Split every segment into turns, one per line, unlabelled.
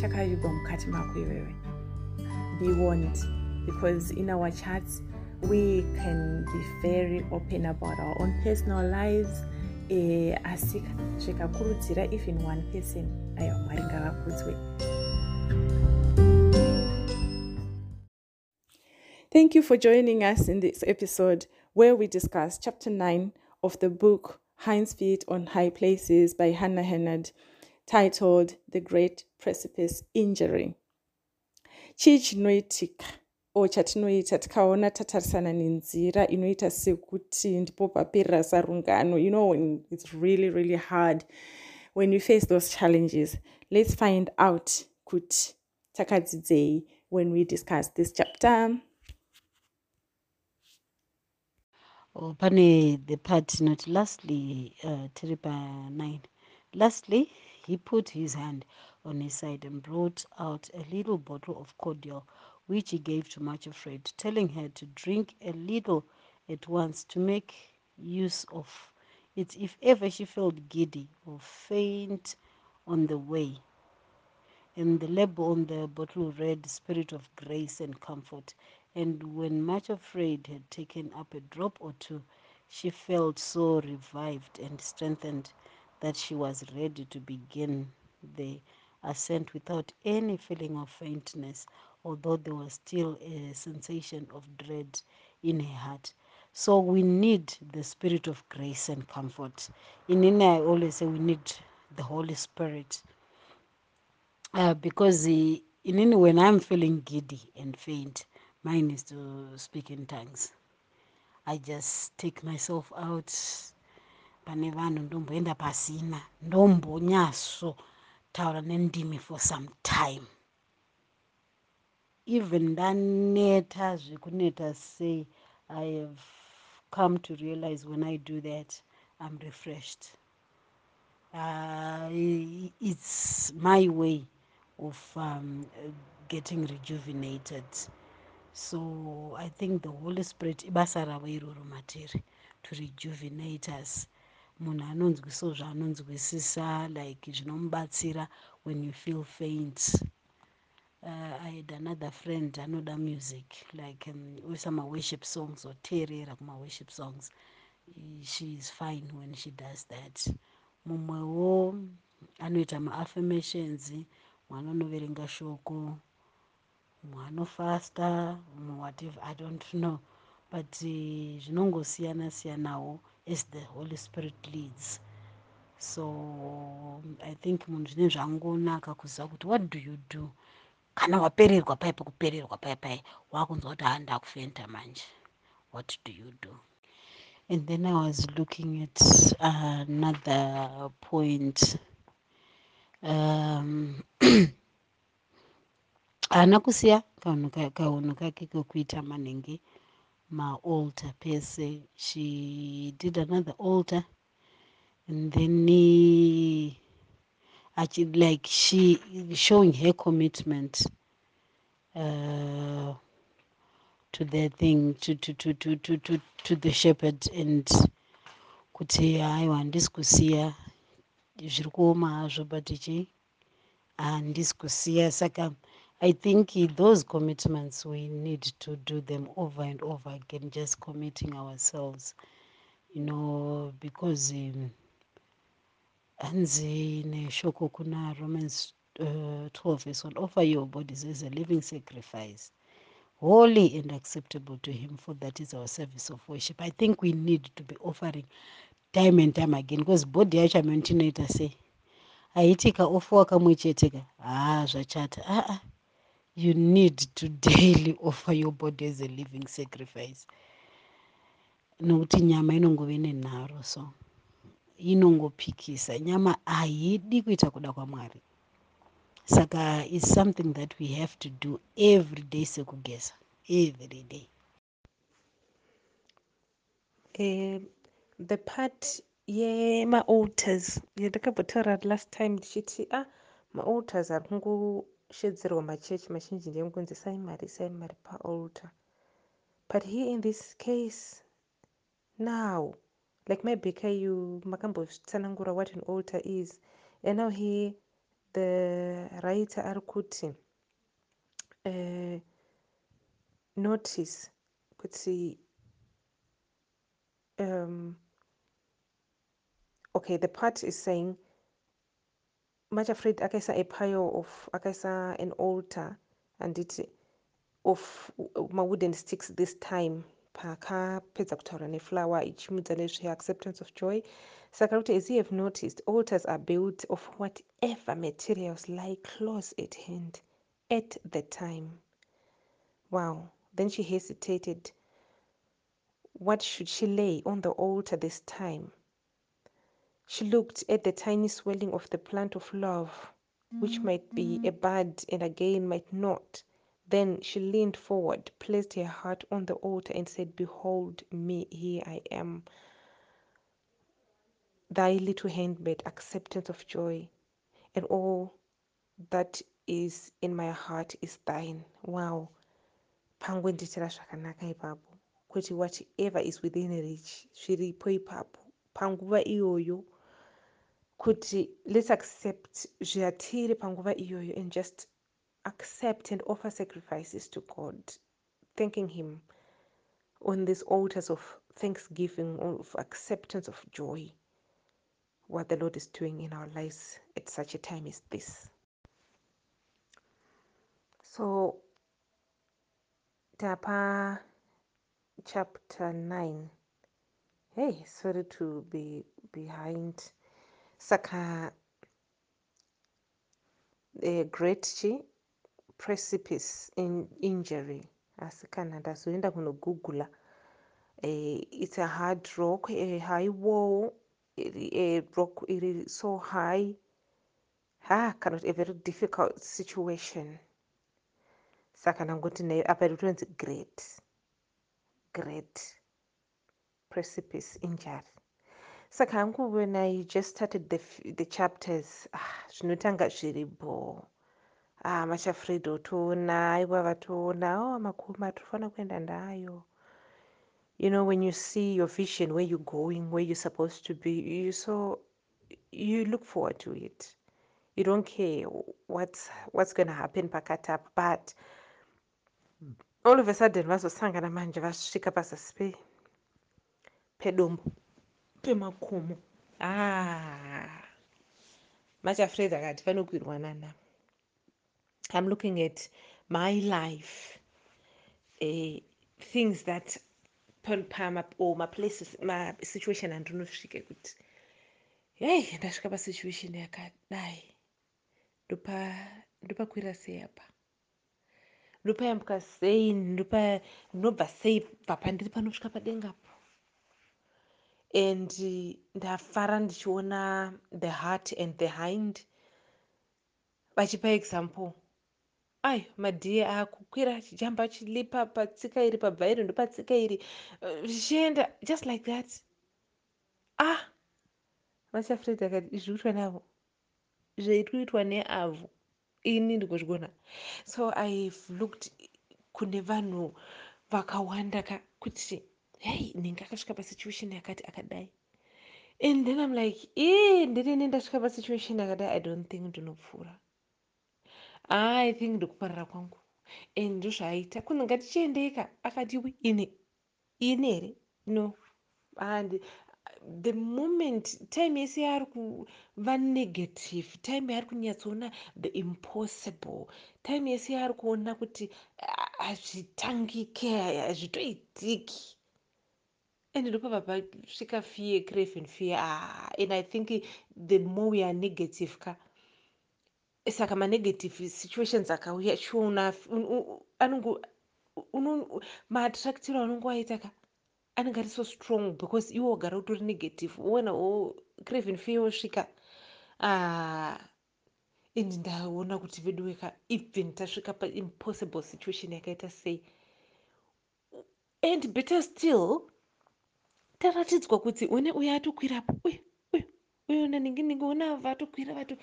chakavigwa mukati. Be warned, because in our chats we can be very open about our own personal lives. Eh, asi zvikakurudzira even one person. Aiwa mwari ngavakudzwe Thank you for joining us in this episode where we discuss chapter 9 of the book Hind's Feet on High Places by Hannah Hennard, titled The Great Precipice Injury. chii chinoitika o chatinoita tikaona tatarisana nenzira inoita sekuti ndipo paperera sarungano you know it's really really hard when you face those challenges let's find out kuti takadzidzei when we discuss this chapter.
Oh, pane the part inoti lastly uh, tiri pa9 lastly he put his hand on his side and brought out a little bottle of cordial which he gave to much afraid telling her to drink a little at once to make use of it if ever she felt giddy or faint on the way. And the label on the bottle read spirit of grace and comfort. And when much afraid had taken up a drop or two she felt so revived and strengthened that she was ready to begin the ascent without any feeling of faintness although there was still a sensation of dread in her heart. So we need the spirit of grace and comfort. In ina i always say we need the holy spirit uh, because uh, in any when i'm feeling giddy and faint mine is to speak in tongues. I just take myself out pane vanhu ndomboenda pasina ndombonyaso taura nendimi for some time. Even ndaneta zvekuneta sei i have come to realize when i do that i'm refreshed. Uh, it's my way of um, getting rejuvenated. So i think the holy spirit ibasa ravo iroro matiri to rejuvenate us munhu anonzwiso zvaanonzwisisa like zvinomubatsira when you feel faint. Uh, i had another friend anoda music like um, uisa maworship songs oteerera kumaworship songs. She is fine when she does that. Mumwewo anoita maaffirmations mwana unoverenga shoko mumwe anofasta mumwe whatever i don't know. But uh, zvinongosiyana siyanawo as the holy spirit leads. So i think munhu zvine zvangonaka kuziva kuti what do you do? Kana wapererwa pai pekupererwa pai pai waakunzwa kuti handa kufenta manje. What do you do? And then i was looking at another point. Um, haana kusiya kahunhu kake kekuita manhenge maaltar pese. She did another altar and then achi like she showing her commitment uh, to the thing to, to, to, to, to, to, to the shepherd and kuti aiwa handisi kusiya zviri kuoma hazvo but ichi handisi kusiya saka i think those commitments we need to do them over and over again just committing ourselves you know because hanzi um, neshoko kuna romans uh, 12 verse 1 offer your bodies as a living sacrifice holy and acceptable to him for that is our service of worship i think we need to be offering time and time again because body yacho amene tinoita sei haiti kaofuwa kamwe chete ka haa zvachata aa you need to daily offer your body as a living sacrifice. Nokuti nyama inongove nenharo so inongopikisa nyama haidi kuita kuda kwamwari saka is something that we have to do every day sekugeza every day.
Um the part yemaalters yandakabhotaura last time ndichiti ah, maalters ari kungoshedzerwa machechi mazhinji ndekungonzi sai mari sai mari paalter but here in this case now like maybe you makambotsanangura what an alter is. And now here the writer ari kuti uh, notice kuti um, okay the part is saying much afraid akaisa a pile of akaisa an altar and it of mawooden sticks this time paka paakapedza kutaura neflower ichimudza nezveacceptance of joy. Saka kuti as you have noticed altars are built of whatever materials lie close at hand at the time. Wow. Then she hesitated. What should she lay on the altar this time she looked at the tiny swelling of the plant of love which might be mm-hmm. a bud and again might not. Then she leaned forward placed her heart on the altar and said behold me here i am. Thy little handmaid acceptance of joy and all that is in my heart is thine. Wow. Pangoendetera zvakanaka ipapo kuti whatever is within reach zviripo ipapo. Panguva iyoyo kuti let's accept zvatiri panguva iyoyo and just accept and offer sacrifices to god thanking him on these altars of thanksgiving of acceptance of joy what the lord is doing in our lives at such a time as this. So tapa chapter 9 hey sorry to be behind saka a great chi precipice in injury. Asi kana ndazoenda kunogoogle uh, it's a hard rock a high wall a rock iri so high. Ha kana kuti a very difficult situation. Saka ndangoti nayo apa iri kutonzi great great precipice injury saka hangu when i just started the, the chapters ah, zvinotanga zviri bo ah, machafred otoona aiwa vatoona o oh, makoma tofanira kuenda ndayo. You know when you see your vision where you're going where you're supposed to be you so you look forward to it. You don't care what's, what's going to happen pakati apa but all of a sudden vazosangana manje vasvika pazasi pedombo pemakomo ah. Machafred akati panokwirwa nana i'm looking at my life. Uh, things that or maplaces masituation andinosvike kuti hei ndasvika pasituation yakadai. Ndopakwira sei apa? Ndopayambuka sei ndinobva sei bva pandiri panosvika padengapo and ndafara ndichiona the heart and the hind vachipa example. Ai madhiye akukwira chichamba chilipa patsika iri pabva iri ndopatsika iri zvichienda just like that. Ah! Machafred akati izvi kuitwa neavo? Zvairi kuitwa neavo. Ini ndikuzvigona so ihave looked kune vanhu vakawanda ka kuti hei nenge akasvika pasituation yakati akadai. And then im like ii ndinini ndasvika pasituation yakadai? I don't think ndinopfuura. I think ndikuparara kwangu. And ndozvaaita kunzi ngatichiendeika akati wi ini ini here? No. And the moment time yese yaari kuva negative time yaari kunyatsoona the impossible time yese yaari kuona kuti hazvitangike hazvitoitiki and ndopabva pasvika fear crave and fear ah, and i think the more we are negative ka saka manegative situations akauya chiona anongo maattractiro anongo aita ka anenge ari so strong because iwo wagara utori negative wona o crave and fear wosvika ah, and ndaona kuti vedu weka even tasvika paimpossible situation yakaita sei. And better still taratidzwa kuti une uyo atokwirapo uyu uyu uyu naninginingi una ava atokwira vatu.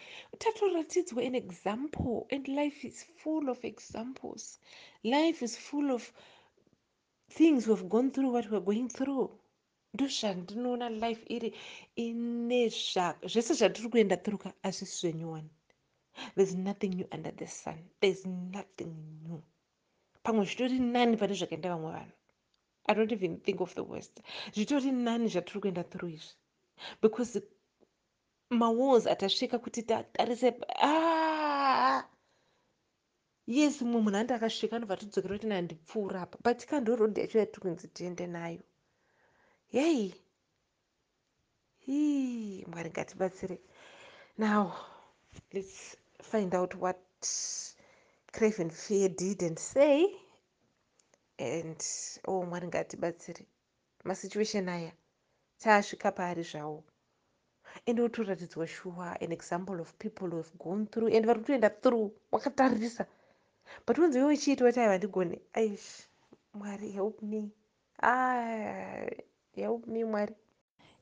Tatoratidzwa an example and life is full of examples. Life is full of things we've gone through what we're going through. Ndozvandinoona life iri ine zvese zvatiri kuenda throughka hazvisi zvenyuwani there's nothing new under the sun. There's nothing new. Pamwe zvitori nani pane zvakaenda vamwe vanhu i don't even think of the worst. Zvitori nani zvatiri kuenda through izvi? Because mawalls atasvika kuti tatarise ah! yes mumwe munhu andi akasvika anobva tidzokera kuti nandipfuura apa but kando rodhi yacho yatiri kunzi tiende nayo. Yei! Hii mwari ngatibatsire. Now let's find out what craven fear did and say and o oh, mwari ngatibatsire. Masituation aya taasvika paari zvawo and otoratidzwa shuwa an example of people who have gone through and vari kutoenda through wakatarisa but unzi iwe uchiita wati aiwa ndigone aish mwari help me. Ah, help me mwari.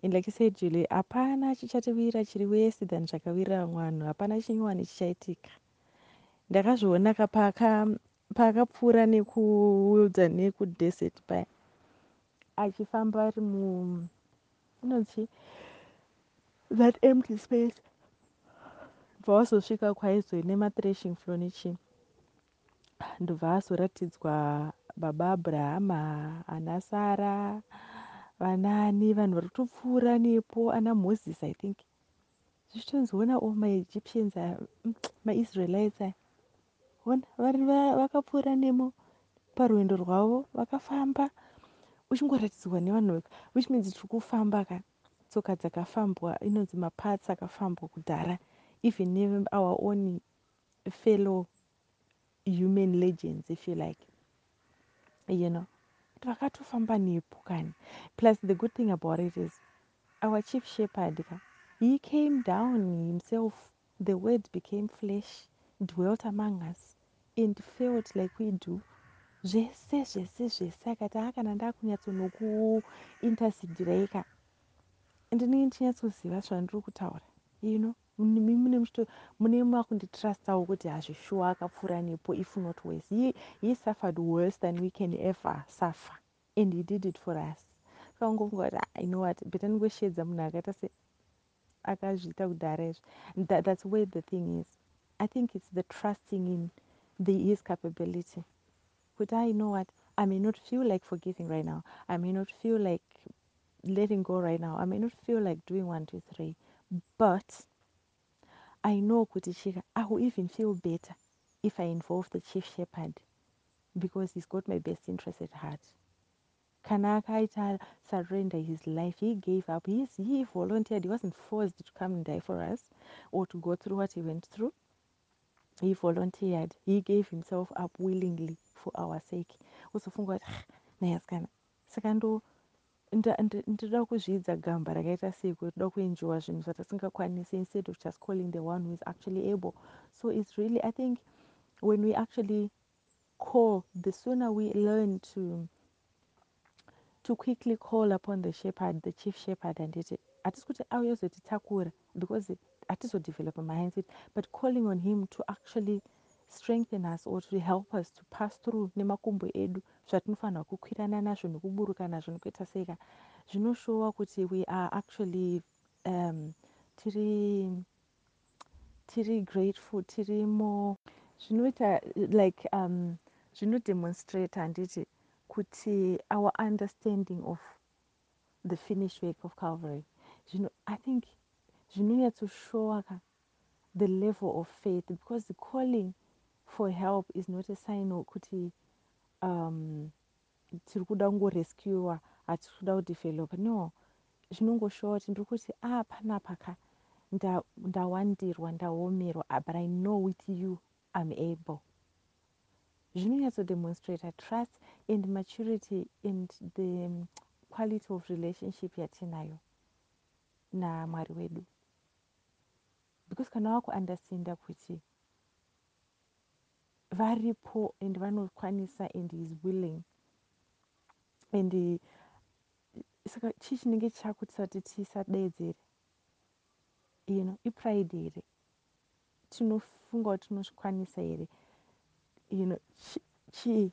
And like i said julie hapana chichativira chiri wese than zvakawirira vamwe vanhu hapana chinyowani chichaitika. Ndakazvionaka paakapfuura nekuwilda nekudesert paya achifamba ari mu inonzi that empty space. Bva wazosvika kwaizo nemathrashing floor nechii ndobva azoratidzwa baba abrahama ana sara vanani vanhu vari kutopfuura nepo ana moses i think. Zvichitonziona o maegyptians maisraelites aya ona vari vakapfuura nemo parwendo rwavo vakafamba. Uchingoratidzwa nevanhu which means tiri kufamba ka tsoka dzakafambwa inonzi mapats akafambwa kudhara. Even neour own fellow human legends if you like. You know vakatofamba nepo kani plus the good thing about it is our chief shepherd ka he came down himself the word became flesh dwelt among us and felt like we do. Zvese zvese zvese akati aa kana ndakunyatsonokuintercedirai ka ndinenge ndichinyatsoziva zvandiri kutaura. You know mune makunditrustawo kuti hazvishuwa akapfuura nepo if not worse. He, he suffered worse than we can ever suffer and he did it for us. Kangongoti i know what? Beta ndingoshedza munhu akaita se akazviita kudhara izvi. That, that's where the thing is i think it's the trusting in the his capability kuti i know what i may not feel like forgiving right now i may not feel like letting go right now i may not feel like doing one two three but I know kuti chika I will even feel better if I involve the chief shepherd because he's got my best interest at heart. Kana akaita surrender his life, he gave up. He's, he volunteered. He wasn't forced to come and die for us or to go through what he went through. He volunteered. He gave himself up willingly for our sake. uzofunga kuti naye asikana saka ndo ndoda kuzvidza gamba rakaita sei kuti toda kuenjoya zvinhu zvatasingakwanisi instead of just calling the one who is actually able so it's really i think when we actually call the sooner we learn to to quickly call upon the shepherd the chief shepherd handiti hatisi kuti auye zotitakura because hatizodevelopa mindset but calling on him to actually strengthen us or to help us to pass through nemakumbo edu zvatinofanirwa kukwirana nazvo nekuburuka nazvo nekuita seika zvinoshowa kuti we are actually um, tiri tiri grateful tiri mo zvinoita like um, zvinodemonstrate handiti kuti our understanding of the finished work of calvary. Zvino i think zvinonyatsoshowa the level of faith because the calling for help is not a sign okuti um, tiri kuda kungorescuwa hatiri kuda kudevelopa no zvinongoshowa kuti ndiri kuti ah, panapa ka ndawandirwa ndaomerwa ah, but i know with you im able. Zvinonyatsodemonstrata trust and maturity and the quality of relationship yatinayo namwari wedu because kana wakuunderstanda kuti varipo and vanokwanisa and is willing and saka chii chinenge chakutisa kuti tisadeedzere you know ipride here. Tinofunga kuti tinozvikwanisa here. You know chii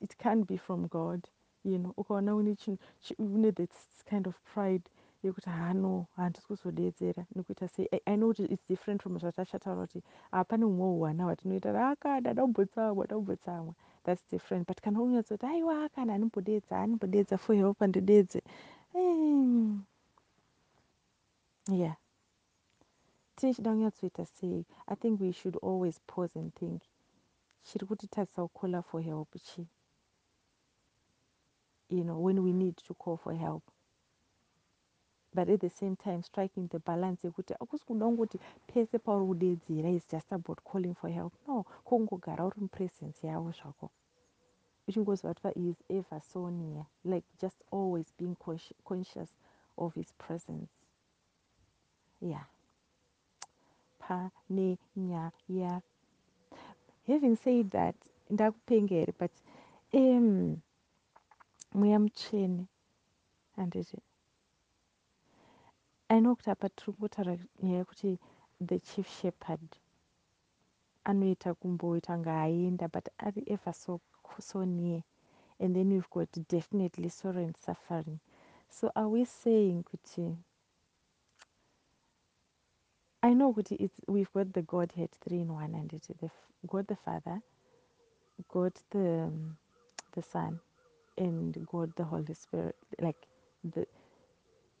it can't be from god. You know ukaona une this kind of pride yekuti hano handisi kuzodeedzera nekuita sei? I know kuti its different from zvatachataura kuti aa pane humwe hwana hwatinoita akana ndambotsamwa ndambotsamwa. Thats different. But kana unyatsoti aiwa akana hanimbodeedza hanimbodeedza for help andideedze mm. yeah. Tichida kunyatsoita sei? I think we should always pause and think. Chiri kutitadzisa kucalla for help chii? You know when we need to call for help but at the same time striking the balance yekuti akusi kuda kungoti pese pauri is just about calling for help. No kwokungogara uri mupresence yavo zvako. Uchingoziva kuti pais ever so near like just always being conscious of his presence. Yeah. Pane nyaya having said that ndakupenga here but um mweya mutsvene handiti aino kuti apa tiri kungotaura nyaya yekuti the chief shepherd anoita kumboita nga aenda but ari ever so, so near. And then we've got definitely sorrow and suffering so are we saying kuti i know kuti it's, we've got the godhead three in one and it, the, god the father god the, the son and god the holy spirit like the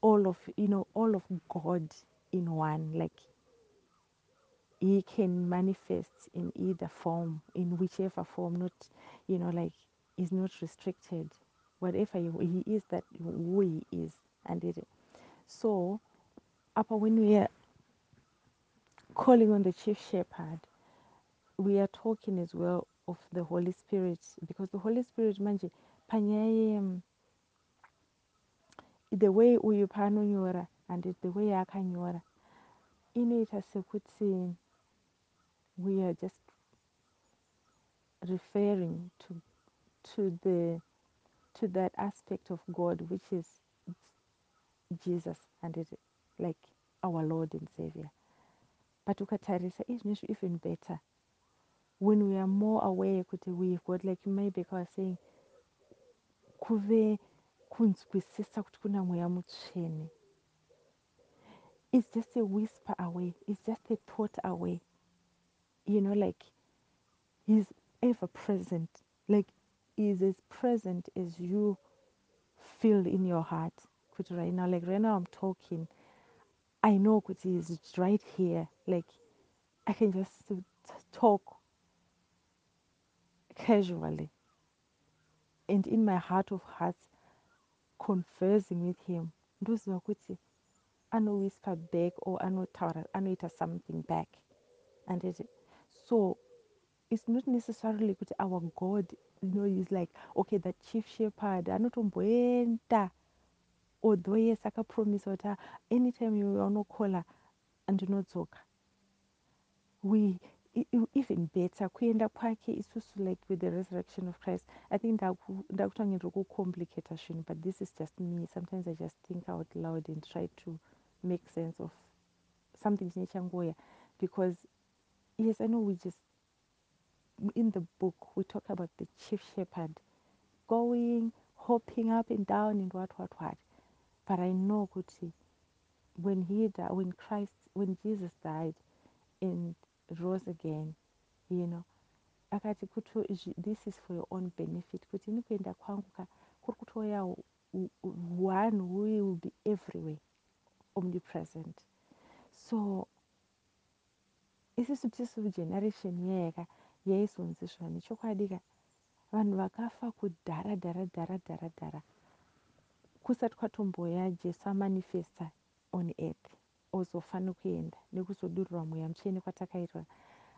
all of you know all of god in one like he can manifest in either form in whichever form not you know like is not restricted. Whatever he, he is that who he is and it so upper when we are calling on the chief shepherd we are talking as well of the holy spirit because the holy spirit manje panyaya the way uyu paanonyora and the way yaakanyora inoita sekuti we are just referring to to the to that aspect of god which is jesus and it like our lord and savior. But ukatarisa izvinezvi even better. When we are more aware kuti we've got like maybe was saying kuve kunzwisisa kuti kuna mweya mutsvene it's just a whisper away it's just a thought away. You know like he's ever present. Like is as present as you feel in your heart. Kuti right now like right now i'm talking. I know kuti he's right here. Like i can just talk casually. And in my heart of hearts conversing with him. Ndoziva kuti anowhisper back or anotaura anoita something back. And it, so it's not necessarily kuti our god you know is like okay the chief shepherd anotomboenda although yes akapromisa kuti anytime yaunokola andinodzoka. We even better kuenda kwake isusu like with the resurrection of christ. I think ndakutanga ndokucomplicata zvinhu but this is just me. Sometimes i just think out loud and try to make sense of something chine changoya because yes i know we just in the book we talk about the chief shepherd going hopping up and down and what what what. But i know kuti when he died when christ when jesus died and rose again you know. Akati kuti this is for your own benefit kuti ini kuenda kwangu ka kuri kutoya one who will be everywhere omnipresent. So isusu tisiu generation iyayaka yaizonzi zva nechokwadi ka vanhu vakafa kudhara dhara dhara dhara dhara kusati kwatomboya jesu amanifesta on earth ozofa nekuenda nekuzodurura mweya mutsvene kwatakaitwa.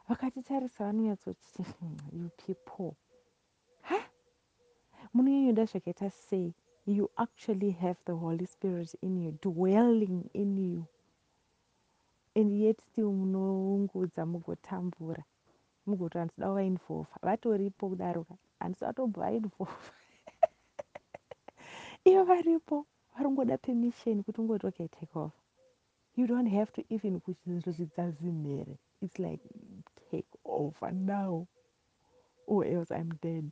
Vakatitarisa vanonyatsoti hmm, you people. Ha? Munonyonyoda zvakaita sei? You actually have the holy spirit in you dwelling in you. And yet still munoungudza mugotambura. Mugoti handisida kuvainvolva vatoripo kudaroka handisida kutobva vainvolva ivo varipo vari ngoda permission kuti ungoti okay take off you don't have to even kuti zvinhu zvidzazimhere it's like take over now or else i'm dead.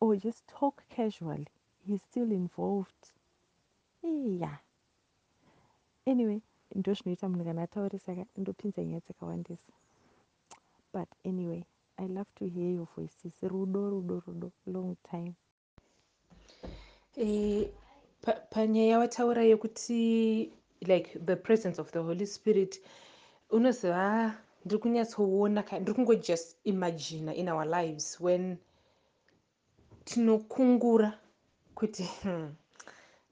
Or just talk casually. He's still involved. Iya anyway ndo zvinoita munhu kana atauri saka ndopinza nyaya dzakawandisa but anyway i love to hear your voices. Rudo rudo rudo. Long time.
E, panyaya yawataura yekuti like the presence of the holy spirit unoziva ndiri kunyatsoona ndiri kungojust imagina in our lives when tinokungura kuti hmm,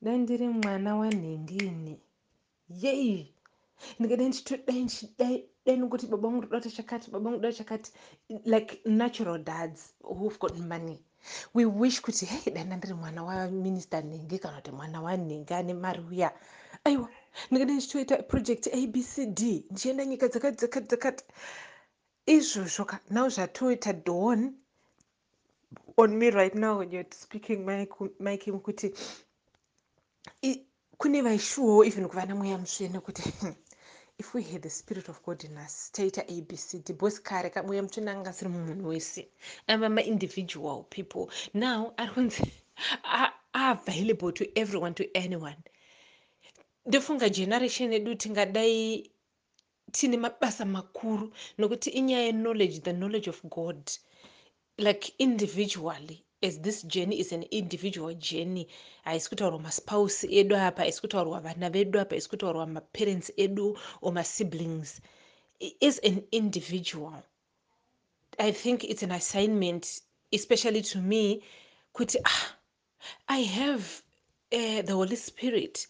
dai ndiri mwana wanhingini yei ndingadai ndichitodai ndichidai dai nongoti baba vangu ndoda chakati baba vangu ndoda chakati. Like natural dads who've got money we wish kuti hei dai ndandiri mwana waminista nhengi kana kuti mwana wanhengi ane mari uya aiwa ndingadai ndichitoita project abcd ndichienda nyika dzakati dzakati dzakati. Izvozvo ka now zvatoita dawn on me right now when you're speaking mike kuti kune vaishuwawo even kuvana mweya mutsvene kuti hmm, if we had the spirit of god in us taita abcd bcause kare kamweya mutsvene anga asiri mumunhu wese ava maindividual people. Now ari kunzi available to everyone to anyone ndofunga generation yedu tingadai tine mabasa makuru nokuti inyaya yeknowledge the knowledge of god. Like individually as this journey is an individual journey haisi kutaurwa maspouse edu apa haisi kutaurwa vana vedu apa haisi kutaurwa maparents edu or masiblings. Is an individual i think it's an assignment especially to me kuti ah i have uh, the holy spirit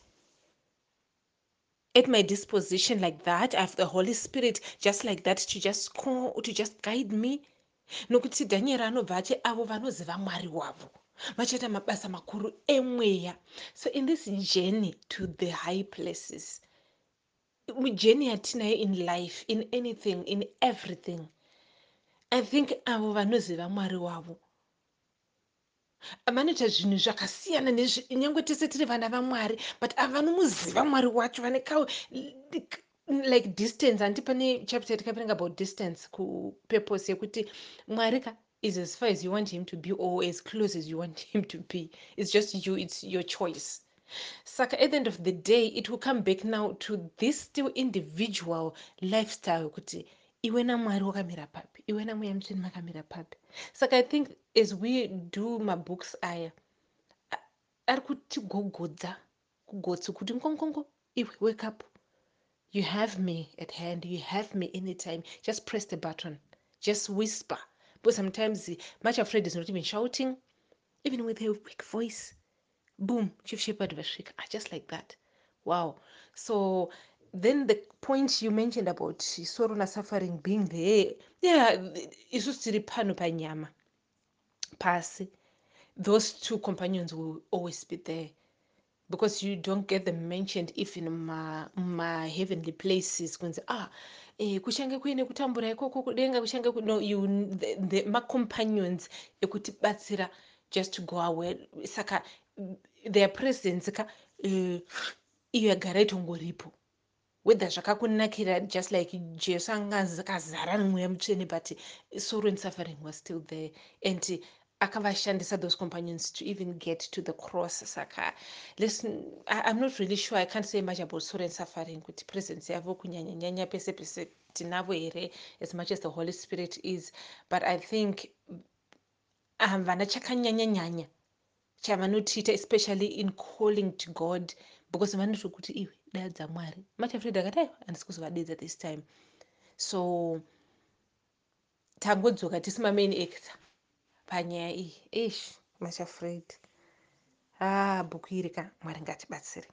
at my disposition like that i have the holy spirit just like that to just call to just guide me. Nokuti dhanieri anobva achi avo vanoziva mwari wavo. Vachaita mabasa makuru emweya. So in this journey to the high places mujeni yatinayo in life in anything in everything i think avo vanoziva mwari wavo vanoita zvinhu zvakasiyana nyange tese tiri vana vamwari but ava vanomuziva mwari wacho vane ka like distance handi pane chapter tikaverenga about distance kupurpose yekuti mwari ka is as far as you want him to be or as close as you want him to be. It's just you it's your choice. Saka at the end of the day it will come back now to this still individual lifestyle kuti iwe namwari wakamira papi iwe namweya mutsveni makamira papi saka i think as we do mabooks aya ari kutigogodza kugotsi kuti nkonkongo iwe wake up. You have me at hand. You have me anytime. Just press the button. Just whisper. But sometimes much afraid is not even shouting. Even with a weak voice. Boom. Chief shepherd vasvika ah, just like that. Wow. So then the point you mentioned about sorrow na suffering being there yeah isusu tiri pano panyama pasi those two companions will always be there. Because you don't get them mentioned even mumaheavenly places. Kunzi ah eh, kuchange kuine kutambura ikoko kudenga kuchange no, you, the, the macompanions ekutibatsira just to go away. Saka their presence ka uh, iyo yagara itongoripo whether zvakakunakira just like jesu anga akazara nemweya mutsvene but sorrow and suffering was still there. And akavashandisa those companions to even get to the cross saka listen I, i'm not really sure. I can't say much about sorrow and suffering kuti presence yavo kunyanyanyanya pese pese tinavo here as much as the holy spirit is. But i think um, chakanyanyanyanya chavanotiita especially in calling to god because vanoti kuti iwe daya dzamwari much afraid akati aiwa handisi kuzovadedza this time. So tangodzoka tisi mamain actor. Panyaya iyi ish much afraid. Ah bhuku iri ka mwari ngatibatsire.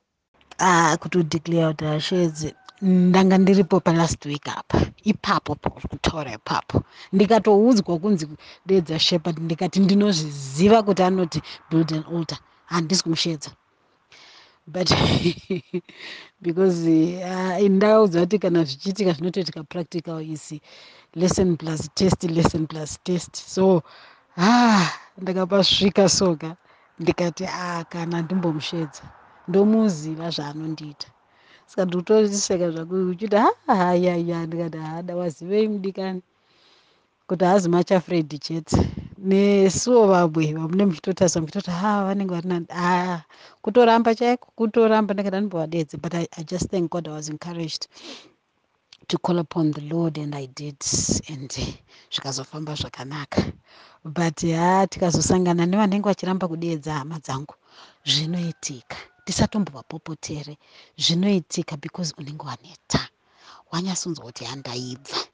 Ah kutodeclare kuti hashedzi. Ndanga ndiripo palast week apa. Ipapo kutaura ipapo. Ndikatoudzwa kunzi dedza shepard ndikati ndinozviziva kuti anoti build an alter handisi kumushedza but because uh, indakaudza kuti kana zvichiitika zvinotoitika practical is lesson plus test lesson plus test. So ah ndakapasvika soka ndikati a kana ndimbomusvedza ndomuziva zvaanondiita. Saka ndikutoriseka zvako uchiti hayaya ndikati hada wazivei mudikani kuti haazi much afraid chete nesuwo vamwe vamune muchitotarisa muchitoti ha vanenge vari nani a kutoramba chaiko? Kutoramba ndakati andimbovadedze but I, i just thank god i was encouraged to call upon the lord and i did and zvikazofamba zvakanaka. But ha tikazosangana nevanenge vachiramba kudeedza hama dzangu zvinoitika. Tisatombovapopotera zvinoitika because unenge waneta. Wanyatsonzwa kuti handaibva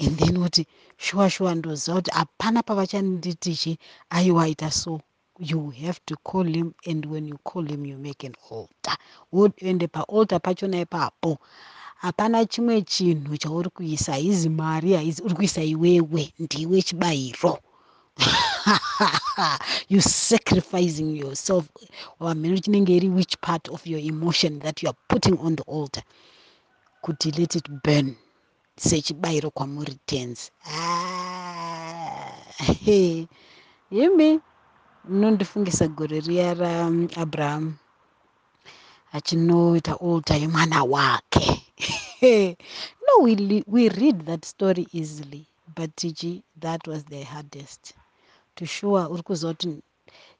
and then kuti shuwa shuwa ndoziva kuti hapana pavachanditichi aiwaita so you have to call him and when you call him you make an altar. Ende paaltar pachona ipapo. Hapana chimwe chinhu chauri kuisa haizi mari haizi uri kuisa iwewe ndiwe chibayiro. You sacrificing yourself. Wamhene chinenge iri which part of your emotion that you are putting on the altar kuti let it burn sechibayiro kwamuri tenzi. Himi munondifungisa gore riya raabraham achinoita altar yemwana wake no we, we read that story easily but tichi that was the hardest to sure uri kuziva kuti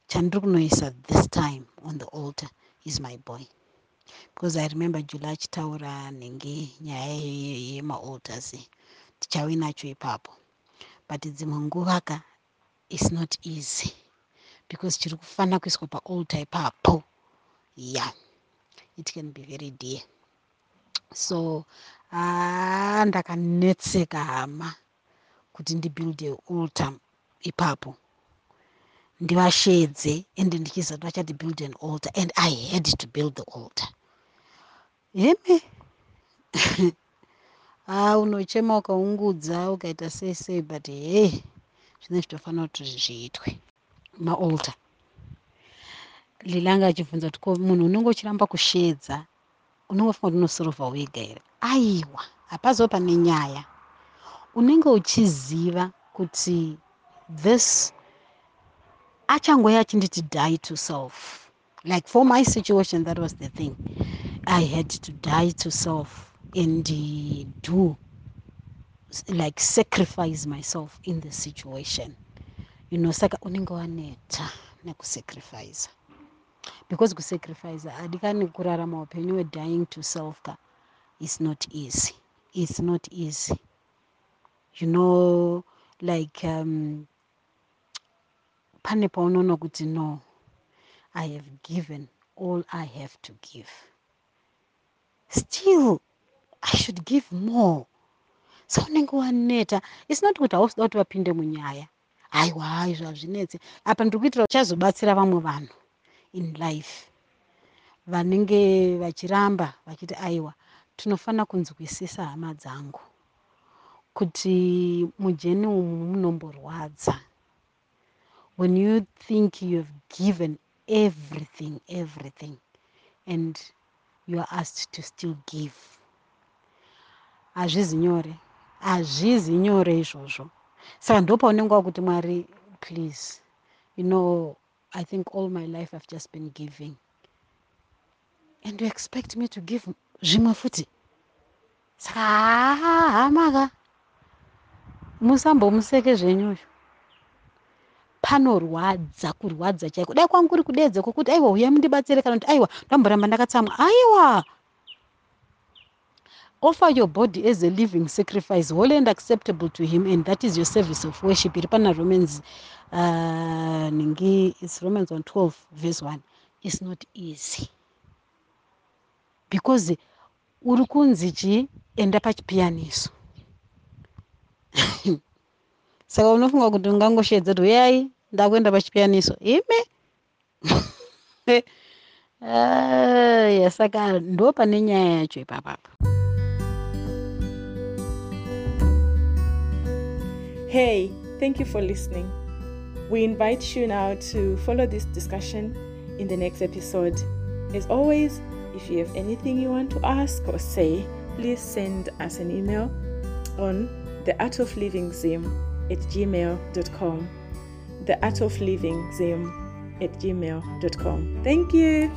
chandiri kunoisa this time on the altar is my boy because i remember jula achitaura nenge nyaya yemaalters tichavi nacho ipapo. But dzimwe nguva ka is not easy. Because chiri kufanira kuiswa paaltar ipapo. Yeah. It can be very dear. So ah, ndakanetseka hama kuti ndibuilde altar ipapo ndivashedze ende ndichiziva kuti vachati build an altar and i had to build the altar. Heme? Ha unochema ukaungudza ukaita sei sei but hey zvine zvitofanira kuti zviitwe. Maaltar lilanga achibvunza kuti ko munhu unenge uchiramba kushedza unenge ufunga kuti unosorovha wega here? Aiwa hapazivo pane nyaya. Unenge uchiziva kuti this achangoya achinditi die to self like for my situation that was the thing. I had to die to self and uh, do like sacrifice myself in the situation. You know saka unenge waneta nekusacrifice because kusacrifice hadikani kurarama upenyu hwedying to self ka is not easy. It's not easy. You know like um, pane paunoona kuti no i have given all i have to give. Still i should give more. Sa unenge waneta its not kuti hausida kuti vapinde munyaya. Aiwa haizvo hazvinetse apa ndiri kuitira uchazobatsira vamwe vanhu in life. Vanenge vachiramba vachiti aiwa tinofanira kunzwisisa hama dzangu. Kuti mujeni umu munomborwadza when you think you have given everything everything and you are asked to still give. Hazvizi nyore hazvizi nyore izvozvo. Saka ndo paunenge wakuti mwari please you know i think all my life i've just been giving. And you expect me to give zvimwe futi saka hahamaka musambomuseke zvenyuyo panorwadza kurwadza chaiko? Dai kwangu kuri kudedze kwokuti aiwa uya mundibatsire kana kuti aiwa ndamboramba ndakatsamwa. Aiwa! Offer your body as a living sacrifice. Holy and acceptable to him and that is your service of worship. Iri pana romans uh, ningi its romans 112 verse 1 is not easy. Because uri kunzi chii enda pachipiyaniso saka unofunga kuti ungangoshedza kuti uyai ndakuenda pachipiyaniso ime aya saka nyaya yacho ipapapa
Hey, thank you for listening. We invite you now to follow this discussion in the next episode
As always, if you have anything you want to ask or say, please send us an email on the art of living zim at gmail.com theartoflivingzim at gmail.com. Thank you.